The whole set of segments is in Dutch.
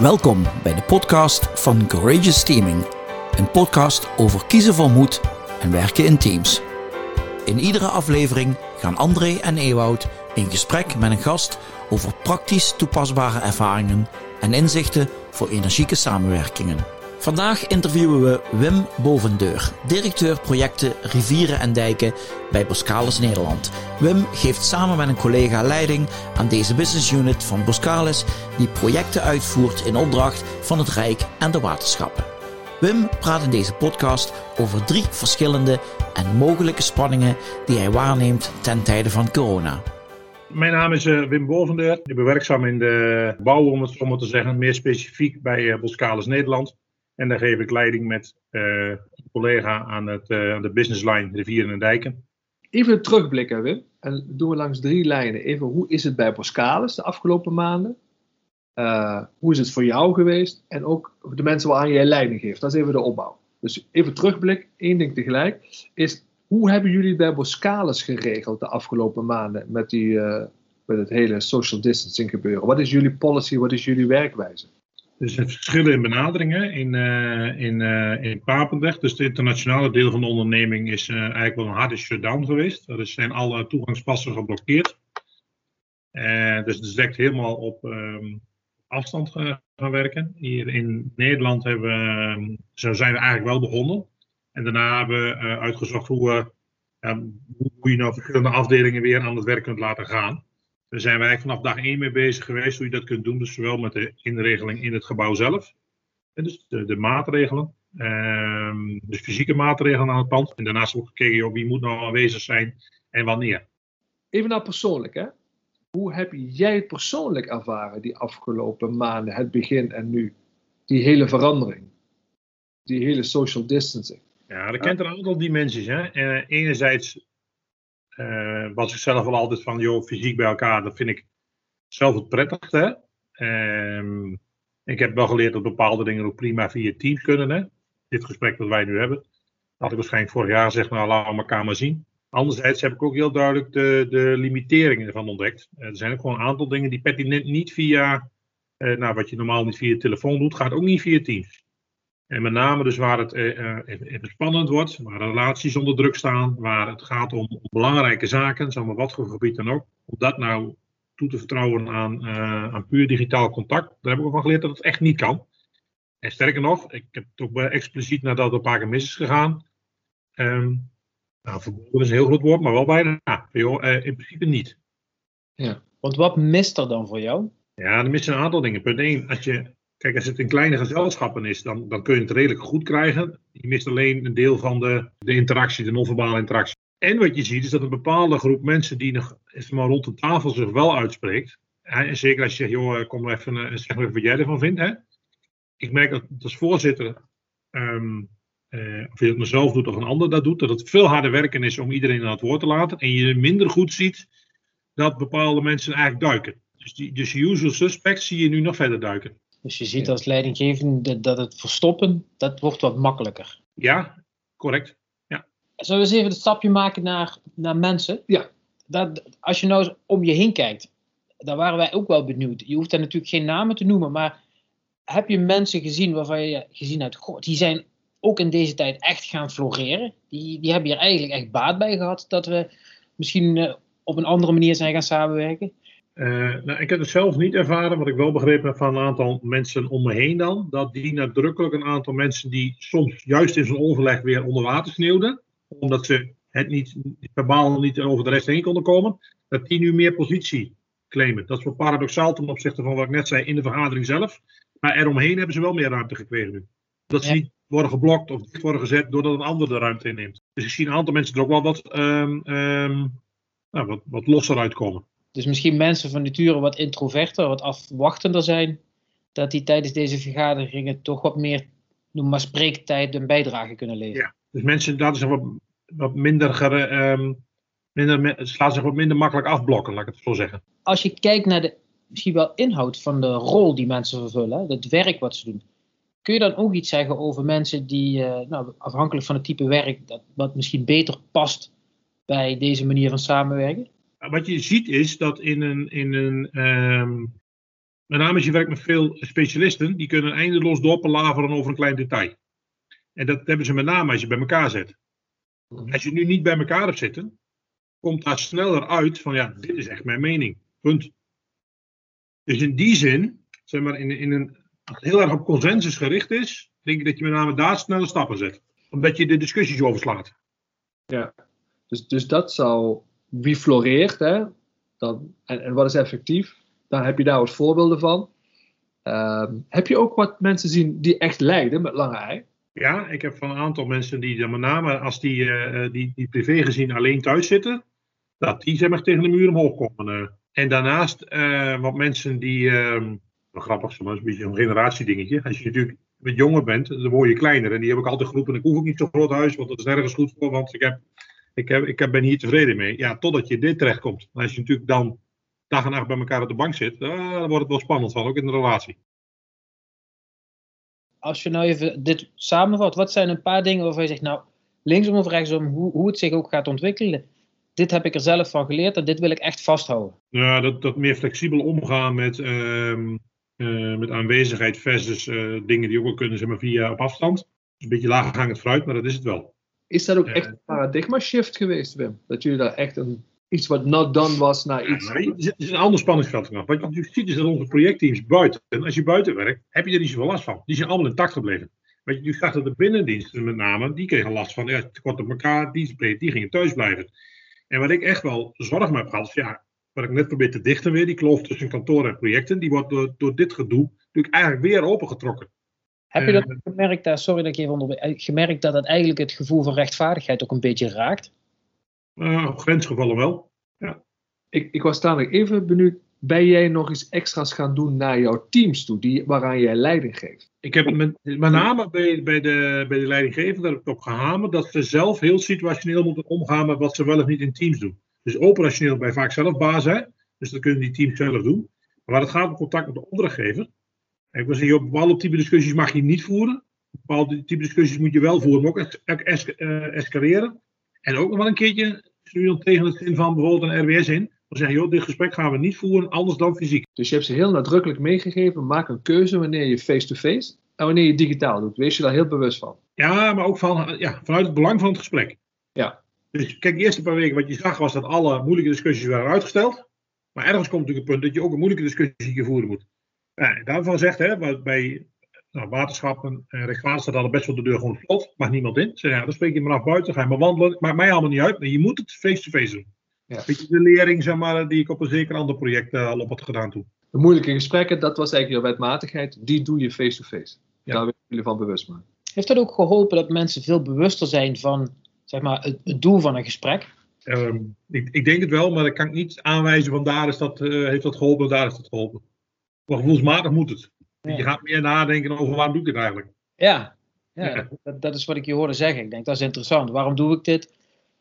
Welkom bij de podcast van Courageous Teaming. Een podcast over kiezen voor moed en werken in teams. In iedere aflevering gaan André en Ewoud in gesprek met een gast over praktisch toepasbare ervaringen en inzichten voor energieke samenwerkingen. Vandaag interviewen we Wim Bovendeur, directeur projecten Rivieren en Dijken bij Boskalis Nederland. Wim geeft samen met een collega leiding aan deze business unit van Boskalis, die projecten uitvoert in opdracht van het Rijk en de waterschappen. Wim praat in deze podcast over drie verschillende en mogelijke spanningen die hij waarneemt ten tijde van corona. Mijn naam is uh, Wim Bovendeur. Ik ben werkzaam in de bouw, om het zo maar te zeggen, meer specifiek bij uh, Boskalis Nederland. En daar geef ik leiding met uh, een collega aan, het, uh, aan de businessline Rivieren en Dijken. Even terugblikken, Wim. En doen we langs drie lijnen. Even, hoe is het bij Boskalis de afgelopen maanden? Uh, hoe is het voor jou geweest? En ook de mensen waaraan jij leiding geeft. Dat is even de opbouw. Dus even terugblik, één ding tegelijk. Is, hoe hebben jullie bij Boskalis geregeld de afgelopen maanden met, die, met het hele social distancing gebeuren? Wat is jullie policy, wat is jullie werkwijze? Er zijn verschillen in benaderingen in, uh, in, uh, in Papendrecht. Dus het internationale deel van de onderneming is uh, eigenlijk wel een harde shutdown geweest. Er zijn alle toegangspassen geblokkeerd. dus het is direct helemaal op um, afstand gaan werken. Hier in Nederland hebben we, zo zijn we eigenlijk wel begonnen. En daarna hebben we uitgezocht hoe, we, hoe je nou verschillende afdelingen weer aan het werk kunt laten gaan. Daar zijn wij eigenlijk vanaf dag 1 mee bezig geweest hoe je dat kunt doen. Dus zowel met de inregeling in het gebouw zelf. En dus de, de maatregelen. Dus fysieke maatregelen aan het pand. En daarnaast ook gekeken op wie moet nou aanwezig zijn en wanneer. Even naar persoonlijk hè. Hoe heb jij het persoonlijk ervaren die afgelopen maanden, het begin en nu? Die hele verandering. Die hele social distancing. Ja, er kent er een aantal dimensies. Hè. Uh, enerzijds was ik zelf wel altijd van, joh, fysiek bij elkaar, dat vind ik zelf het prettigste. Um, ik heb wel geleerd dat bepaalde dingen ook prima via Teams kunnen. Hè? Dit gesprek dat wij nu hebben. Had ik waarschijnlijk vorig jaar gezegd, nou laten we elkaar maar zien. Anderzijds heb ik ook heel duidelijk de, de limiteringen ervan ontdekt. Er zijn ook gewoon een aantal dingen die pertinent niet via, uh, nou, wat je normaal niet via telefoon doet, gaat ook niet via Teams. En met name dus waar het uh, even spannend wordt, waar relaties onder druk staan, waar het gaat om, belangrijke zaken, zeg maar wat voor gebied dan ook, om dat nou toe te vertrouwen aan, uh, aan puur digitaal contact, daar heb ik ook van geleerd dat het echt niet kan. En sterker nog, ik heb het ook expliciet nadat het een paar keer mis is gegaan. Um, nou, verboden is een heel groot woord, maar wel bijna. In principe niet. Ja, want wat mist er dan voor jou? Ja, er missen een aantal dingen. Punt 1, als je Kijk, als het in kleine gezelschappen is, dan, dan kun je het redelijk goed krijgen. Je mist alleen een deel van de, de interactie, de non-verbale interactie. En wat je ziet is dat een bepaalde groep mensen die nog maar rond de tafel zich wel uitspreekt. En zeker als je zegt, joh, kom maar even en zeg maar even wat jij ervan vindt. Hè. Ik merk dat als voorzitter, um, uh, of je het mezelf doet of een ander dat doet, dat het veel harder werken is om iedereen aan het woord te laten. En je minder goed ziet dat bepaalde mensen eigenlijk duiken. Dus, die, dus usual suspects zie je nu nog verder duiken. Dus je ziet als leidinggevende dat het verstoppen, dat wordt wat makkelijker. Ja, correct. Ja. Zullen we eens even het stapje maken naar, naar mensen? Ja. Dat, als je nou om je heen kijkt, daar waren wij ook wel benieuwd. Je hoeft daar natuurlijk geen namen te noemen, maar heb je mensen gezien waarvan je gezien hebt, goh, die zijn ook in deze tijd echt gaan floreren? Die, die hebben hier eigenlijk echt baat bij gehad dat we misschien uh, op een andere manier zijn gaan samenwerken? Uh, nou, ik heb het zelf niet ervaren, wat ik wel begrepen heb van een aantal mensen om me heen dan. Dat die nadrukkelijk een aantal mensen die soms juist in zo'n ongeleg weer onder water sneeuwden. Omdat ze het niet, verbaal niet over de rest heen konden komen. Dat die nu meer positie claimen. Dat is wel paradoxaal ten opzichte van wat ik net zei in de vergadering zelf. Maar eromheen hebben ze wel meer ruimte gekregen nu. Dat ze ja. niet worden geblokt of niet worden gezet doordat een ander de ruimte inneemt. Dus ik zie een aantal mensen er ook wel wat, um, um, nou, wat, wat losser uitkomen. Dus misschien mensen van nature wat introverter, wat afwachtender zijn, dat die tijdens deze vergaderingen toch wat meer, noem maar spreektijd, een bijdrage kunnen leveren. Ja, dus mensen dat is wat, wat minder, um, minder, laat zich wat minder makkelijk afblokken, laat ik het zo zeggen. Als je kijkt naar de misschien wel inhoud van de rol die mensen vervullen, het werk wat ze doen, kun je dan ook iets zeggen over mensen die, uh, nou, afhankelijk van het type werk, dat, wat misschien beter past bij deze manier van samenwerken? Wat je ziet is dat in een, in een, um, met name als je werkt met veel specialisten, die kunnen eindeloos doorpalaveren over een klein detail. En dat hebben ze met name als je bij elkaar zit. Als je nu niet bij elkaar hebt zitten, komt daar sneller uit van ja, dit is echt mijn mening. Punt. Dus in die zin, zeg maar, in, in een als het heel erg op consensus gericht is, denk ik dat je met name daar snelle stappen zet. Omdat je de discussies overslaat. Ja, dus, dus dat zou, wie floreert, hè, dan, en, en wat is effectief, dan heb je daar wat voorbeelden van. Ehm, heb je ook wat mensen zien die echt lijden met lange ei? Ja, ik heb van een aantal mensen die met name als die, uh, die, die privé gezien alleen thuis zitten, dat die zeg maar tegen de muur omhoog komen. Uh. En daarnaast wat mensen die, ehm, grappig, maar een beetje een generatiedingetje. Als je natuurlijk met jonger bent, dan word je kleiner. En die heb ik altijd geroepen, ik hoef ook niet zo'n groot huis, want dat is nergens goed voor, want ik, heb, ik, heb, ik ben hier tevreden mee. Ja, totdat je dit terechtkomt. En als je natuurlijk dan dag en nacht bij elkaar op de bank zit, dan wordt het wel spannend van, ook in de relatie. Als je nou even dit samenvat, wat zijn een paar dingen waarvan je zegt, nou, linksom of rechtsom, hoe, hoe het zich ook gaat ontwikkelen, dit heb ik er zelf van geleerd en dit wil ik echt vasthouden. Ja, dat, dat meer flexibel omgaan met, uh, uh, met aanwezigheid versus uh, dingen die ook wel kunnen zeg maar, via op afstand. Dus een beetje laaghangend fruit, maar dat is het wel. Is dat ook echt een paradigma shift geweest, Wim? Dat jullie daar echt een, iets wat not done was naar iets... Ja, het is een ander spanningsveld vanaf. Wat je natuurlijk ziet is dat onze projectteams buiten, en als je buiten werkt, heb je er niet zoveel last van. Die zijn allemaal intact gebleven. Wat je nu zag dat de binnendiensten met name, die kregen last van, ja, tekort op elkaar, die, die gingen thuis blijven. En wat ik echt wel zorg me heb gehad, is ja, wat ik net probeer te dichten weer, die kloof tussen kantoor en projecten, die wordt door, door dit gedoe natuurlijk eigenlijk weer opengetrokken. Heb je dat uh, gemerkt, daar, sorry dat ik even onderbreek, gemerkt dat het eigenlijk het gevoel van rechtvaardigheid ook een beetje raakt? Uh, op grensgevallen wel, ja. Ik, ik was namelijk even benieuwd, ben jij nog iets extra's gaan doen naar jouw teams toe, die, waaraan jij leiding geeft? Ik heb met, met name bij, bij, de, bij de leidinggevende heb ik op gehamerd dat ze zelf heel situationeel moeten omgaan met wat ze wel of niet in teams doen. Dus operationeel bij vaak zelf baas, hè? dus dat kunnen die teams zelf doen. Maar waar het gaat om contact met de opdrachtgever. Ik wil zeggen, bepaalde type discussies mag je niet voeren. Bepaalde type discussies moet je wel voeren, maar ook es es uh, escaleren. En ook nog wel een keertje, nu dan tegen het zin van bijvoorbeeld een RWS in. Dan zeggen, joh, dit gesprek gaan we niet voeren, anders dan fysiek. Dus je hebt ze heel nadrukkelijk meegegeven, maak een keuze wanneer je face-to-face en wanneer je digitaal doet. Wees je daar heel bewust van. Ja, maar ook van, ja, vanuit het belang van het gesprek. Ja. Dus kijk, de eerste paar weken wat je zag was dat alle moeilijke discussies werden uitgesteld. Maar ergens komt natuurlijk een punt dat je ook een moeilijke discussie voeren moet. Daarvan zegt, hè, bij nou, waterschappen en Rijkswaterstaat hadden best wel de deur gewoon slot. Mag niemand in. Zeg, ja, dan spreek je maar af buiten, ga je maar wandelen. Maakt mij allemaal niet uit, maar je moet het face-to-face doen. Ja. Beetje de lering zeg maar, die ik op een zeker ander project uh, al op had gedaan toen. De moeilijke gesprekken, dat was eigenlijk je wetmatigheid. Die doe je face-to-face. Ja. Daar wil je jullie van bewust maken. Heeft dat ook geholpen dat mensen veel bewuster zijn van zeg maar, het, het doel van een gesprek? Um, ik, ik, denk het wel, maar ik kan niet aanwijzen van daar is dat, uh, heeft dat geholpen, daar is dat geholpen. Maar gevoelsmatig moet het. Ja. Je gaat meer nadenken over waarom doe ik het eigenlijk. Ja, ja, ja. Dat, dat, is wat ik je hoorde zeggen. Ik denk dat is interessant. Waarom doe ik dit?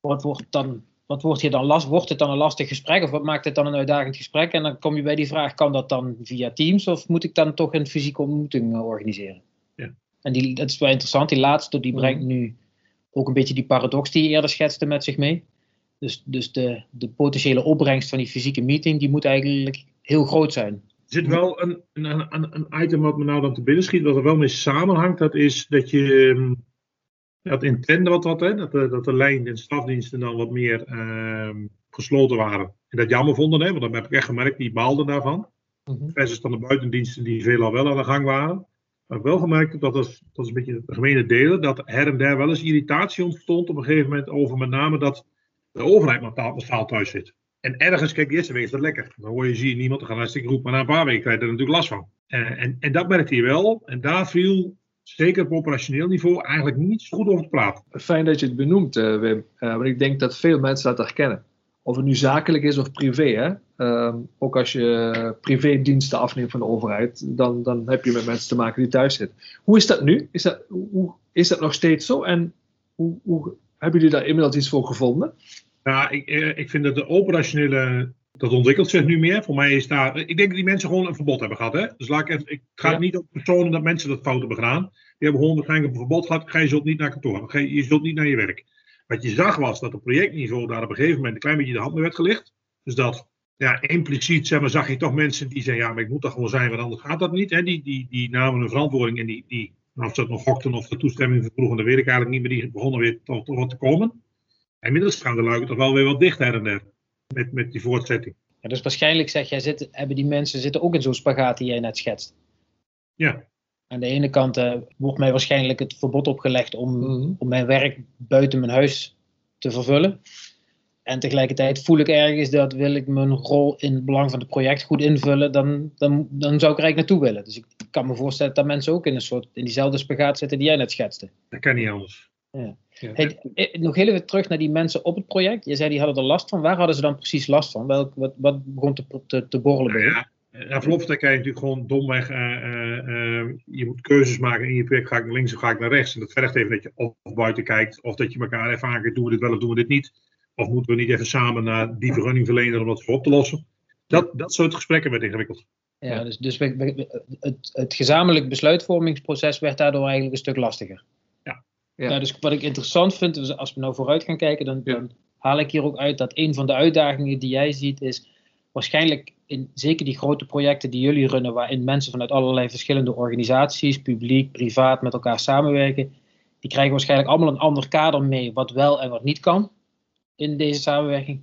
Wat wordt, dan, wat wordt, hier dan last, wordt het dan een lastig gesprek of wat maakt het dan een uitdagend gesprek? En dan kom je bij die vraag, kan dat dan via Teams of moet ik dan toch een fysieke ontmoeting uh, organiseren? Ja. En die, dat is wel interessant. Die laatste die brengt nu ook een beetje die paradox die je eerder schetste met zich mee. Dus, dus de, de potentiële opbrengst van die fysieke meeting, die moet eigenlijk heel groot zijn. Er zit wel een, een, een, een item wat me nou dan te binnen schiet, wat er wel mee samenhangt. Dat is dat je dat intende wat wat, hè, dat, de, dat de lijn en stafdiensten dan wat meer uh, gesloten waren. En dat jammer vonden, hè, want dan heb ik echt gemerkt, die baalden daarvan. Mm -hmm. Versus dan de buitendiensten die veelal wel aan de gang waren. Maar ik heb wel gemerkt, dat is, dat is een beetje de gemene delen, dat her en der wel eens irritatie ontstond op een gegeven moment over met name dat de overheid massaal thuis zit. En ergens, kijk, de eerste week is dat lekker. Dan hoor je, zie je niemand, dan gaan hartstikke roep, maar na een paar weken krijg je er natuurlijk last van. Uh, en, en dat merkte je wel. En daar viel, zeker op operationeel niveau, eigenlijk niet zo goed over te praten. Fijn dat je het benoemt, uh, Wim. Uh, want ik denk dat veel mensen dat herkennen. Of het nu zakelijk is of privé. Hè? Um, ook als je privédiensten afneemt van de overheid, dan, dan heb je met mensen te maken die thuis zitten. Hoe is dat nu? Is dat, hoe, is dat nog steeds zo? En hoe, hoe hebben jullie daar inmiddels iets voor gevonden? Ja, ik, ik vind dat de operationele. Dat ontwikkelt zich nu meer. Voor mij is daar. Ik denk dat die mensen gewoon een verbod hebben gehad. Hè? Dus laat ik even. Ik ga ja. niet op personen dat mensen dat fout hebben gedaan. Die hebben gewoon waarschijnlijk een verbod gehad. Ga je zult niet naar kantoor. Je zult niet naar je werk. Wat je zag was dat op projectniveau daar op een gegeven moment een klein beetje de hand mee werd gelicht. Dus dat ja, impliciet zeg maar, zag je toch mensen die zeiden, ja, maar ik moet toch gewoon zijn, want anders gaat dat niet. Hè? Die, die, die namen een verantwoording en die, die nou, of ze dat nog hokten of de toestemming vroegen, dat weet ik eigenlijk niet, maar die begonnen weer toch, toch wat te komen. En inmiddels gaan de luiken toch wel weer wat dicht her en der, met, met die voortzetting. Ja, dus waarschijnlijk zeg jij, zitten, hebben die mensen zitten ook in zo'n spagaat die jij net schetst. Ja. Aan de ene kant uh, wordt mij waarschijnlijk het verbod opgelegd om, Mhm. om mijn werk buiten mijn huis te vervullen. En tegelijkertijd voel ik ergens dat wil ik mijn rol in het belang van het project goed invullen, dan, dan, dan zou ik er eigenlijk naartoe willen. Dus ik kan me voorstellen dat mensen ook in een soort in diezelfde spagaat zitten die jij net schetste. Dat kan niet anders. Hey, eh, nog heel even terug naar die mensen op het project. Je zei die hadden er last van. Waar hadden ze dan precies last van? Welk, wat, wat begon te, te, te borrelen bij je? Ja, na verloop van tijd kan je natuurlijk gewoon domweg, eh, eh, je moet keuzes maken in je project, ga ik naar links of ga ik naar rechts. En dat vergt even dat je of buiten kijkt, of dat je elkaar even aankijkt, doen we dit wel of doen we dit niet. Of moeten we niet even samen naar die vergunningverlener om dat voor op te lossen. Dat, dat soort gesprekken werd ingewikkeld. Ja, dus, dus het, het gezamenlijk besluitvormingsproces werd daardoor eigenlijk een stuk lastiger. Ja. Nou, dus wat ik interessant vind, dus als we nou vooruit gaan kijken, dan, haal ik hier ook uit dat een van de uitdagingen die jij ziet is waarschijnlijk in zeker die grote projecten die jullie runnen, waarin mensen vanuit allerlei verschillende organisaties, publiek, privaat, met elkaar samenwerken, die krijgen waarschijnlijk allemaal een ander kader mee wat wel en wat niet kan in deze samenwerking.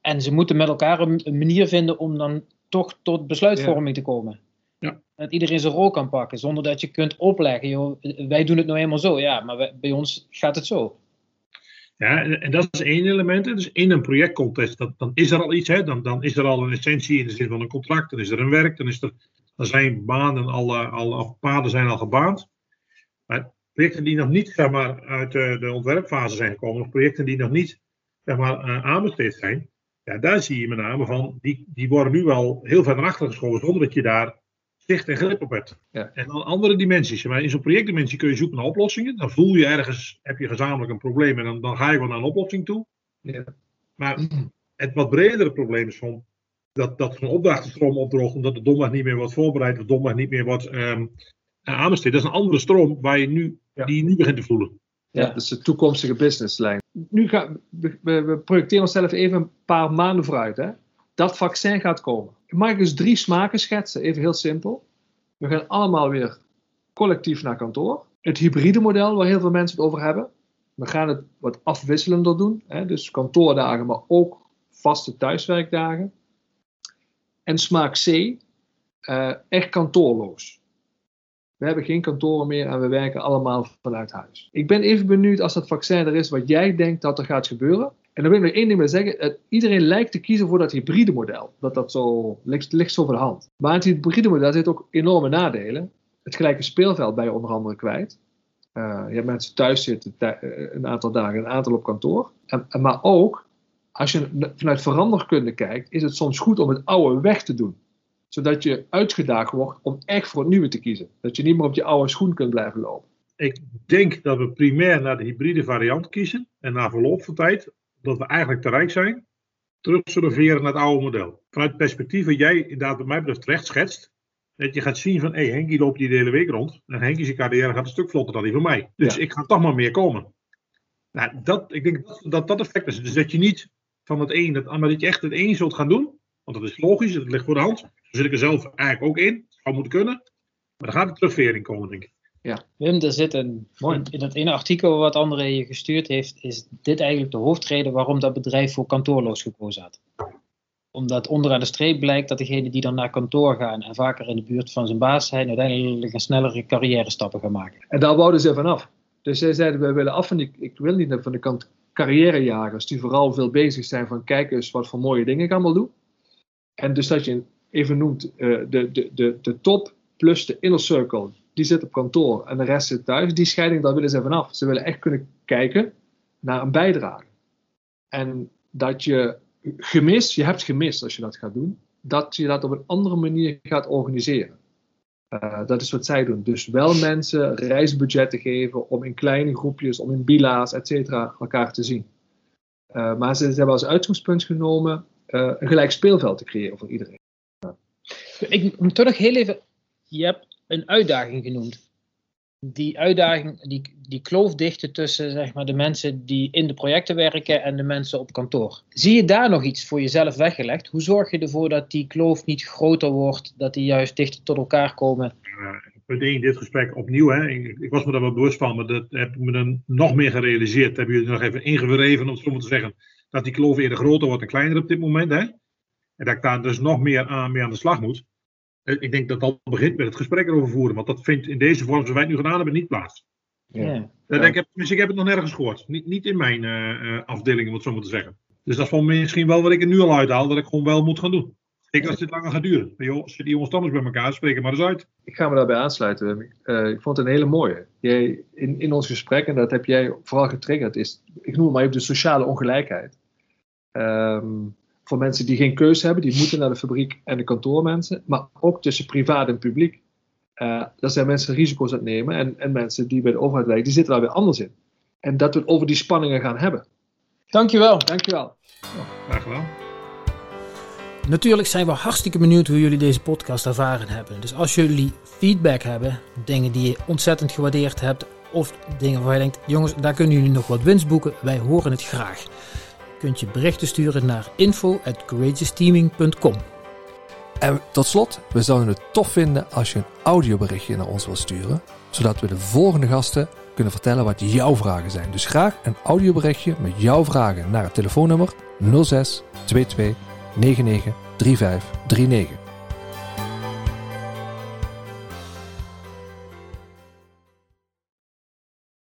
En ze moeten met elkaar een, een manier vinden om dan toch tot besluitvorming te komen. Ja. Dat iedereen zijn rol kan pakken, zonder dat je kunt opleggen, joh, wij doen het nou eenmaal zo, ja, maar wij- bij ons gaat het zo. Ja, en, en dat is één element. Dus in een projectcontext, dat, dan is er al iets. Hè. Dan, dan is er al een essentie in de zin van een contract. Dan is er een werk. Dan, is er, dan zijn banen al, eh, al, paden zijn al gebaand. Maar projecten die nog niet zeg maar, uit de, de ontwerpfase zijn gekomen, of projecten die nog niet zeg maar, eh, aanbesteed zijn, ja, daar zie je met name van, die, die worden nu wel heel ver naar achter geschoven, zonder dat je daar zicht en grip op hebt. Ja. En dan andere dimensies. Maar in zo'n projectdimensie kun je zoeken naar oplossingen. Dan voel je ergens, heb je gezamenlijk een probleem en dan, dan ga je wel naar een oplossing toe. Ja. Maar het wat bredere probleem is van dat, dat zo'n opdrachtenstroom opdroogt omdat de domweg niet meer wordt voorbereid, of de domweg niet meer wordt ehm aanbesteed. Dat is een andere stroom waar je nu, Ja. die je nu begint te voelen. Ja, Ja. dus de toekomstige businesslijn. Nu gaan we, we, we projecteren onszelf even een paar maanden vooruit. Hè? Dat vaccin gaat komen. Mag ik dus drie smaken schetsen? Even heel simpel. We gaan allemaal weer collectief naar kantoor. Het hybride model waar heel veel mensen het over hebben. We gaan het wat afwisselender doen. Hè? Dus kantoordagen, maar ook vaste thuiswerkdagen. En smaak C, eh, echt kantoorloos. We hebben geen kantoren meer en we werken allemaal vanuit huis. Ik ben even benieuwd als dat vaccin er is, wat jij denkt dat er gaat gebeuren. En dan wil ik nog één ding maar zeggen. Iedereen lijkt te kiezen voor dat hybride model. Dat dat zo ligt, ligt zo voor de hand. Maar het hybride model heeft ook enorme nadelen. Het gelijke speelveld ben je onder andere kwijt. Eh, je hebt mensen thuis zitten eh, een aantal dagen, een aantal op kantoor. En, maar ook, als je vanuit veranderkunde kijkt, is het soms goed om het oude weg te doen zodat je uitgedaagd wordt om echt voor het nieuwe te kiezen. Dat je niet meer op je oude schoen kunt blijven lopen. Ik denk dat we primair naar de hybride variant kiezen. En na verloop van tijd, dat we eigenlijk te rijk zijn, terug zullen veren naar het oude model. Vanuit het perspectief wat jij inderdaad wat mij betreft terecht schetst. Dat je gaat zien van, hé, hey, Henkie loopt hier de hele week rond. En Henkie zijn carrière gaat een stuk vlotter dan die van mij. Dus Ja. ik ga toch maar meer komen. Nou, dat, ik denk dat, dat dat effect is. Dus dat je niet van het een, het, maar dat je echt het een zult gaan doen. Want dat is logisch, dat ligt voor de hand. Zo zit ik er zelf eigenlijk ook in. Zou moeten kunnen. Maar dan gaat een terugvering komen, denk ik. Wim, er zit een, Mooi. in, in dat ene artikel wat André je gestuurd heeft, is dit eigenlijk de hoofdreden waarom dat bedrijf voor kantoorloos gekozen had. Omdat onderaan de streep blijkt dat degenen die dan naar kantoor gaan en vaker in de buurt van zijn baas zijn, uiteindelijk een snellere carrière stappen gaan maken. En daar wouden ze vanaf. Dus zij zeiden, wij willen af van die, ik wil niet van de kant carrièrejagers, die vooral veel bezig zijn van kijk eens wat voor mooie dingen ik allemaal doe. En dus dat je even noemt, eh, de, de, de, de top plus de inner circle, die zit op kantoor en de rest zit thuis. Die scheiding, daar willen ze vanaf. Ze willen echt kunnen kijken naar een bijdrage. En dat je gemist, je hebt gemist als je dat gaat doen, dat je dat op een andere manier gaat organiseren. Uh, dat is wat zij doen. Dus wel mensen reisbudgetten geven om in kleine groepjes, om in bila's, et cetera, elkaar te zien. Uh, maar ze, hebben als uitgangspunt genomen uh, een gelijk speelveld te creëren voor iedereen. Ik moet toch nog heel even, je hebt een uitdaging genoemd. die uitdaging, die, die kloof dichten tussen zeg maar, de mensen die in de projecten werken en de mensen op kantoor. Zie je daar nog iets voor jezelf weggelegd? Hoe zorg je ervoor dat die kloof niet groter wordt, dat die juist dichter tot elkaar komen? Uh, punt 1, dit gesprek opnieuw. Hè. Ik, ik, was me daar wel bewust van, maar dat heb ik me dan nog meer gerealiseerd. Hebben jullie nog even ingewreven, om het zo maar te zeggen, dat die kloof eerder groter wordt en kleiner op dit moment. Hè? En dat ik daar dus nog meer aan, mee aan de slag moet. Eh, ik denk dat dat begint met het gesprek erover voeren. Want dat vindt in deze vorm zoals wij het nu gedaan hebben niet plaats. Ja. ja. Ik, heb, dus ik heb het nog nergens gehoord. Niet, niet in mijn uh, afdeling, om het zo maar te zeggen. Dus dat is misschien wel wat ik er nu al uithaal. Dat ik gewoon wel moet gaan doen. Ik als dit langer gaat duren. Joh, als je die jongens bij elkaar, spreken maar eens uit. Ik ga me daarbij aansluiten. Uh, ik vond het een hele mooie. Jij, in, in ons gesprek, en dat heb jij vooral getriggerd, is, ik noem het maar even de sociale ongelijkheid. Um, voor mensen die geen keuze hebben, die moeten naar de fabriek en de kantoormensen, maar ook tussen privaat en publiek. Uh, daar zijn mensen risico's aan het nemen en, en mensen die bij de overheid werken, die zitten daar weer anders in. En dat we het over die spanningen gaan hebben. Dankjewel. Dankjewel. Oh, graag gedaan. Natuurlijk zijn we hartstikke benieuwd hoe jullie deze podcast ervaren hebben. Dus als jullie feedback hebben, dingen die je ontzettend gewaardeerd hebt, of dingen waar je denkt, jongens, daar kunnen jullie nog wat winst boeken, wij horen het graag kunt je berichten sturen naar info@courageousteaming.com. En tot slot, we zouden het tof vinden als je een audioberichtje naar ons wilt sturen, zodat we de volgende gasten kunnen vertellen wat jouw vragen zijn. Dus graag een audioberichtje met jouw vragen naar het telefoonnummer 06 22 99 35 39.